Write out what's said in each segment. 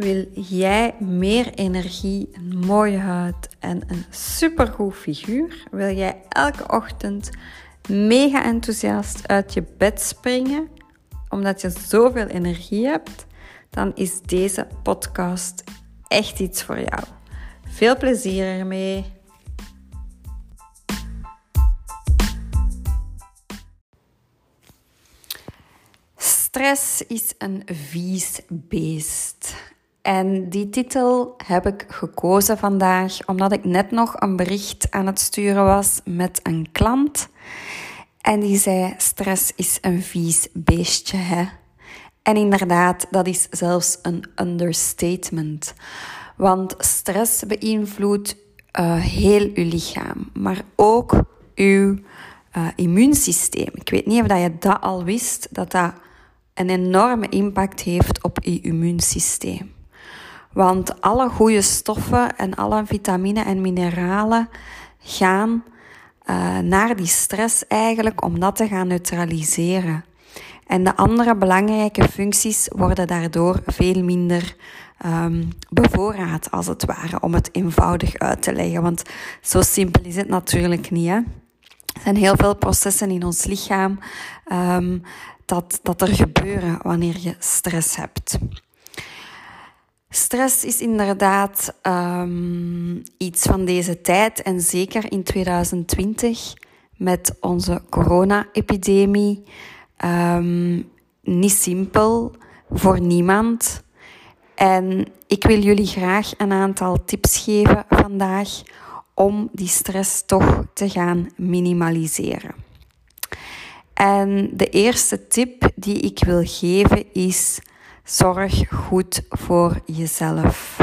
wil jij meer energie, een mooie huid en een supergoed figuur? Wil jij elke ochtend mega enthousiast uit je bed springen omdat je zoveel energie hebt? Dan is deze podcast echt iets voor jou. Veel plezier ermee. Stress is een vies beest. En die titel heb ik gekozen vandaag omdat ik net nog een bericht aan het sturen was met een klant. En die zei: Stress is een vies beestje, hè? En inderdaad, dat is zelfs een understatement. Want stress beïnvloedt uh, heel uw lichaam, maar ook uw uh, immuunsysteem. Ik weet niet of je dat al wist, dat dat een enorme impact heeft op je immuunsysteem. Want alle goede stoffen en alle vitamine en mineralen gaan uh, naar die stress eigenlijk om dat te gaan neutraliseren. En de andere belangrijke functies worden daardoor veel minder um, bevoorraad, als het ware, om het eenvoudig uit te leggen. Want zo simpel is het natuurlijk niet. Hè? Er zijn heel veel processen in ons lichaam um, dat, dat er gebeuren wanneer je stress hebt. Stress is inderdaad um, iets van deze tijd en zeker in 2020 met onze corona-epidemie um, niet simpel voor niemand. En ik wil jullie graag een aantal tips geven vandaag om die stress toch te gaan minimaliseren. En de eerste tip die ik wil geven is zorg goed voor jezelf.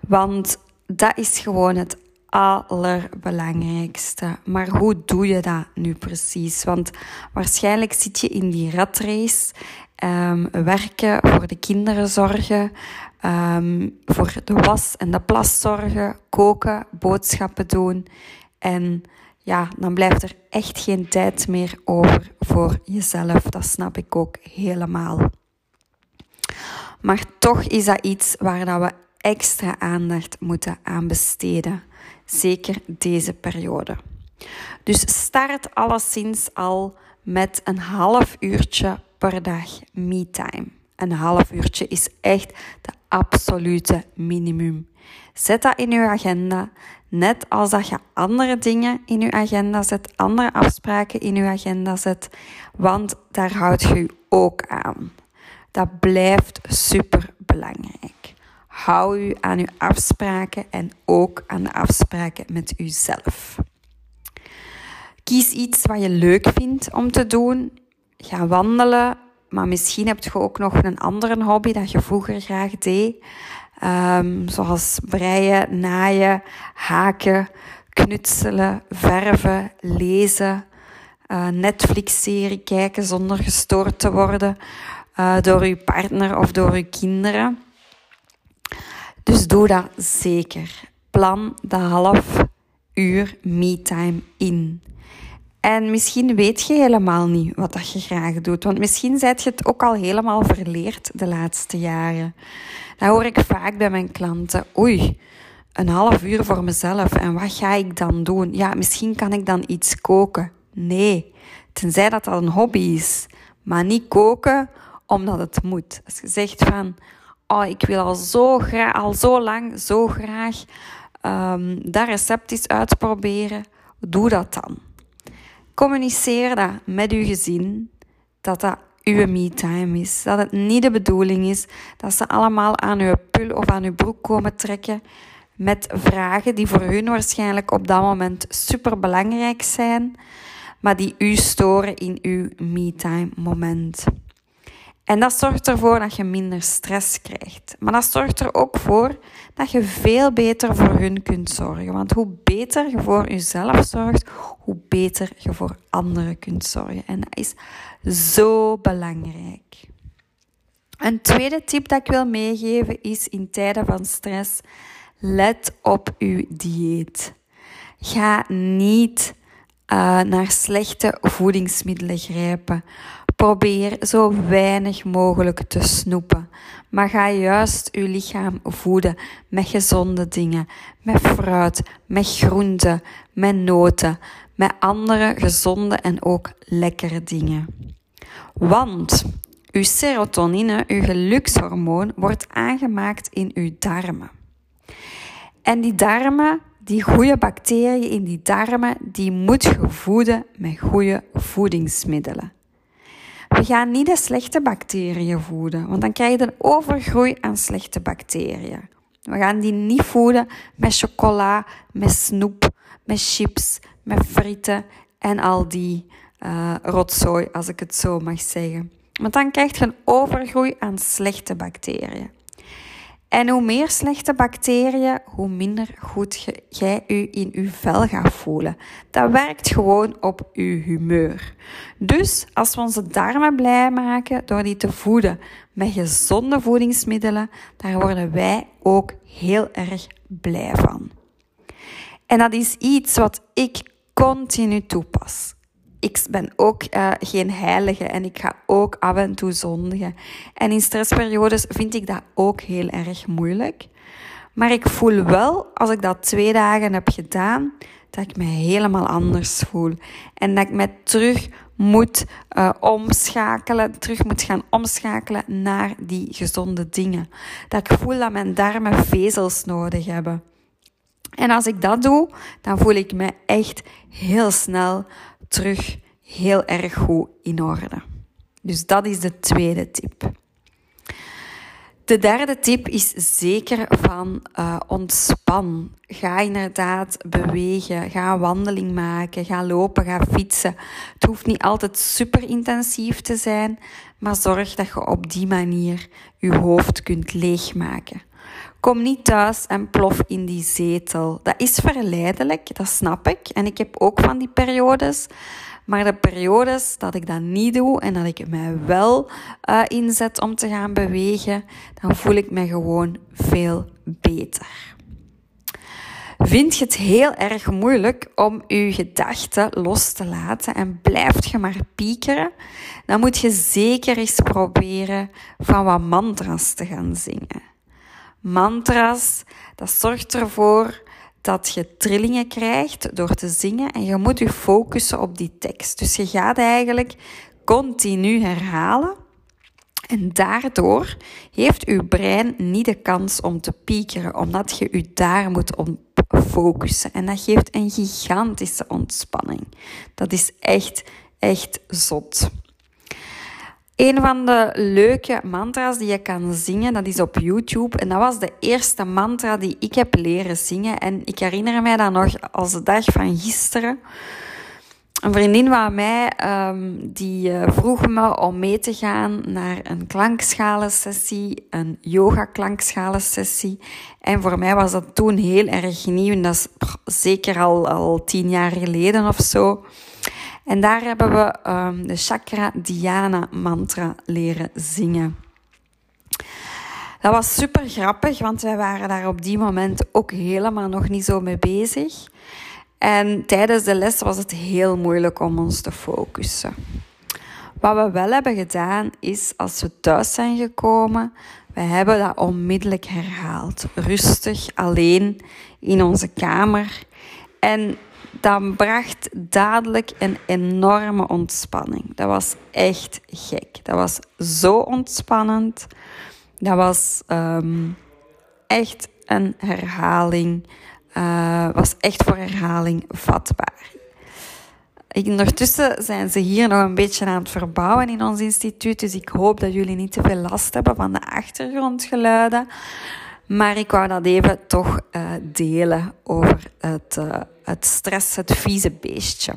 Want dat is gewoon het allerbelangrijkste. Maar hoe doe je dat nu precies? Want waarschijnlijk zit je in die ratrace. Um, werken, voor de kinderen zorgen, um, voor de was en de plas zorgen, koken, boodschappen doen. En ja, dan blijft er echt geen tijd meer over voor jezelf. Dat snap ik ook helemaal. Maar toch is dat iets waar dat we extra aandacht moeten aan besteden. Zeker deze periode. Dus start alleszins al met een half uurtje per dag me-time. Een half uurtje is echt de absolute minimum. Zet dat in uw agenda, net als dat je andere dingen in uw agenda zet, andere afspraken in uw agenda zet, want daar houdt je ook aan. Dat blijft super belangrijk. Hou u aan uw afspraken en ook aan de afspraken met uzelf. Kies iets wat je leuk vindt om te doen. Ga wandelen, maar misschien heb je ook nog een andere hobby dat je vroeger graag deed. Um, zoals breien, naaien, haken, knutselen, verven, lezen, uh, Netflix-serie kijken zonder gestoord te worden uh, door uw partner of door uw kinderen. Dus doe dat zeker. Plan de half uur me-time in. En misschien weet je helemaal niet wat dat je graag doet. Want misschien zijt je het ook al helemaal verleerd de laatste jaren. Dat hoor ik vaak bij mijn klanten. Oei, een half uur voor mezelf. En wat ga ik dan doen? Ja, misschien kan ik dan iets koken. Nee, tenzij dat dat een hobby is. Maar niet koken omdat het moet. Als je zegt van, oh, ik wil al zo, al zo lang, zo graag um, dat recept eens uitproberen, doe dat dan. Communiceer dat met uw gezin, dat dat uw me-time is. Dat het niet de bedoeling is dat ze allemaal aan uw pul of aan uw broek komen trekken met vragen die voor hun waarschijnlijk op dat moment super belangrijk zijn, maar die u storen in uw me-time moment. En dat zorgt ervoor dat je minder stress krijgt. Maar dat zorgt er ook voor dat je veel beter voor hun kunt zorgen. Want hoe beter je voor jezelf zorgt, hoe beter je voor anderen kunt zorgen. En dat is zo belangrijk. Een tweede tip dat ik wil meegeven is in tijden van stress: let op uw dieet. Ga niet uh, naar slechte voedingsmiddelen grijpen. Probeer zo weinig mogelijk te snoepen. Maar ga juist uw lichaam voeden met gezonde dingen. Met fruit, met groenten, met noten, met andere gezonde en ook lekkere dingen. Want uw serotonine, uw gelukshormoon, wordt aangemaakt in uw darmen. En die darmen, die goede bacteriën in die darmen, die moet je voeden met goede voedingsmiddelen. We gaan niet de slechte bacteriën voeden, want dan krijg je een overgroei aan slechte bacteriën. We gaan die niet voeden met chocola, met snoep, met chips, met frieten en al die uh, rotzooi, als ik het zo mag zeggen. Want dan krijg je een overgroei aan slechte bacteriën. En hoe meer slechte bacteriën, hoe minder goed jij je in je vel gaat voelen. Dat werkt gewoon op je humeur. Dus als we onze darmen blij maken door die te voeden met gezonde voedingsmiddelen, daar worden wij ook heel erg blij van. En dat is iets wat ik continu toepas ik ben ook uh, geen heilige en ik ga ook af en toe zondigen. En in stressperiodes vind ik dat ook heel erg moeilijk. Maar ik voel wel, als ik dat twee dagen heb gedaan, dat ik me helemaal anders voel. En dat ik me terug moet uh, omschakelen, terug moet gaan omschakelen naar die gezonde dingen. Dat ik voel dat mijn darmen vezels nodig hebben. En als ik dat doe, dan voel ik me echt heel snel terug heel erg goed in orde. Dus dat is de tweede tip. De derde tip is zeker van uh, ontspan. Ga inderdaad bewegen, ga een wandeling maken, ga lopen, ga fietsen. Het hoeft niet altijd super intensief te zijn, maar zorg dat je op die manier je hoofd kunt leegmaken. Kom niet thuis en plof in die zetel. Dat is verleidelijk, dat snap ik. En ik heb ook van die periodes. Maar de periodes dat ik dat niet doe en dat ik mij wel uh, inzet om te gaan bewegen, dan voel ik me gewoon veel beter. Vind je het heel erg moeilijk om je gedachten los te laten en blijft je maar piekeren, dan moet je zeker eens proberen van wat mantras te gaan zingen. Mantras, dat zorgt ervoor dat je trillingen krijgt door te zingen en je moet je focussen op die tekst. Dus je gaat eigenlijk continu herhalen en daardoor heeft uw brein niet de kans om te piekeren, omdat je je daar moet op focussen. En dat geeft een gigantische ontspanning. Dat is echt, echt zot. Een van de leuke mantra's die je kan zingen, dat is op YouTube. En dat was de eerste mantra die ik heb leren zingen. En ik herinner mij dat nog als de dag van gisteren. Een vriendin van mij um, die uh, vroeg me om mee te gaan naar een klankschalensessie, een yoga klankschalensessie. En voor mij was dat toen heel erg nieuw. Dat is zeker al, al tien jaar geleden of zo. En daar hebben we um, de Chakra Dhyana mantra leren zingen. Dat was super grappig, want wij waren daar op die moment ook helemaal nog niet zo mee bezig. En tijdens de les was het heel moeilijk om ons te focussen. Wat we wel hebben gedaan is, als we thuis zijn gekomen, we hebben dat onmiddellijk herhaald. Rustig, alleen in onze kamer. En dat bracht dadelijk een enorme ontspanning. Dat was echt gek. Dat was zo ontspannend. Dat was um, echt een herhaling. Uh, was echt voor herhaling vatbaar. Ondertussen zijn ze hier nog een beetje aan het verbouwen in ons instituut. Dus ik hoop dat jullie niet te veel last hebben van de achtergrondgeluiden. Maar ik wou dat even toch uh, delen over het, uh, het stress, het vieze beestje.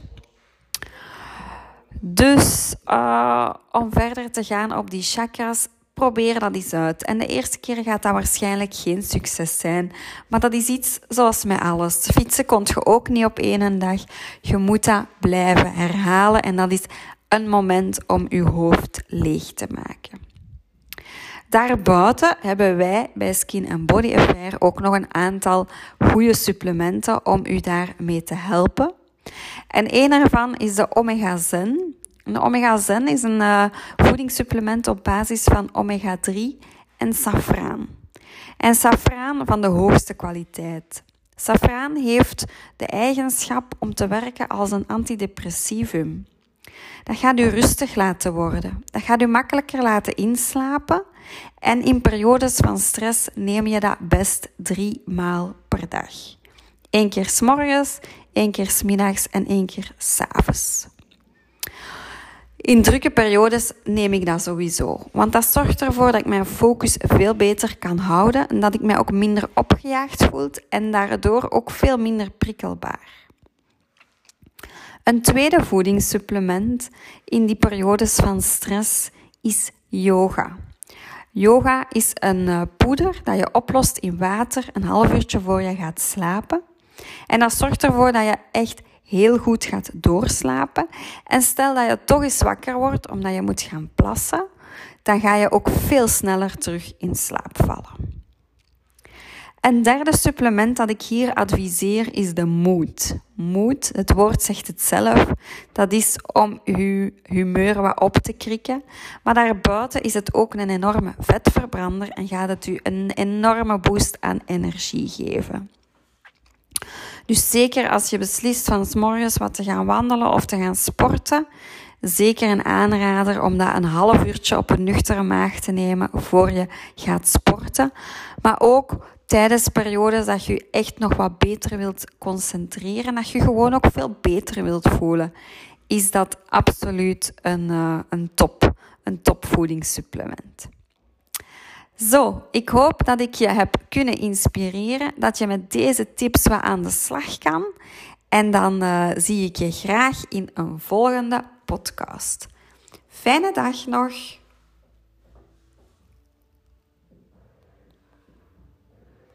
Dus uh, om verder te gaan op die chakras, probeer dat eens uit. En de eerste keer gaat dat waarschijnlijk geen succes zijn. Maar dat is iets zoals met alles. Fietsen komt je ook niet op één dag. Je moet dat blijven herhalen. En dat is een moment om je hoofd leeg te maken. Daarbuiten hebben wij bij Skin Body Affair ook nog een aantal goede supplementen om u daarmee te helpen. En een daarvan is de Omega Zen. De Omega Zen is een uh, voedingssupplement op basis van omega 3 en safraan. En safraan van de hoogste kwaliteit. Safraan heeft de eigenschap om te werken als een antidepressivum. Dat gaat u rustig laten worden. Dat gaat u makkelijker laten inslapen. En in periodes van stress neem je dat best drie maal per dag. Eén keer s morgens, één keer s middags en één keer s avonds. In drukke periodes neem ik dat sowieso. Want dat zorgt ervoor dat ik mijn focus veel beter kan houden en dat ik mij ook minder opgejaagd voel en daardoor ook veel minder prikkelbaar. Een tweede voedingssupplement in die periodes van stress is yoga. Yoga is een eh, poeder dat je oplost in water een half uurtje voor je gaat slapen. En dat zorgt ervoor dat je echt heel goed gaat doorslapen. En stel dat je toch eens wakker wordt omdat je moet gaan plassen, dan ga je ook veel sneller terug in slaap vallen. Een derde supplement dat ik hier adviseer is de moed. Moed, het woord zegt het zelf, dat is om uw humeur wat op te krikken. Maar daarbuiten is het ook een enorme vetverbrander en gaat het u een enorme boost aan energie geven. Dus zeker als je beslist van s morgens wat te gaan wandelen of te gaan sporten, zeker een aanrader om dat een half uurtje op een nuchtere maag te nemen voor je gaat sporten. Maar ook tijdens periodes dat je echt nog wat beter wilt concentreren, dat je gewoon ook veel beter wilt voelen, is dat absoluut een, uh, een top, een topvoedingssupplement. Zo, ik hoop dat ik je heb kunnen inspireren, dat je met deze tips wat aan de slag kan. En dan uh, zie ik je graag in een volgende podcast. Fijne dag nog!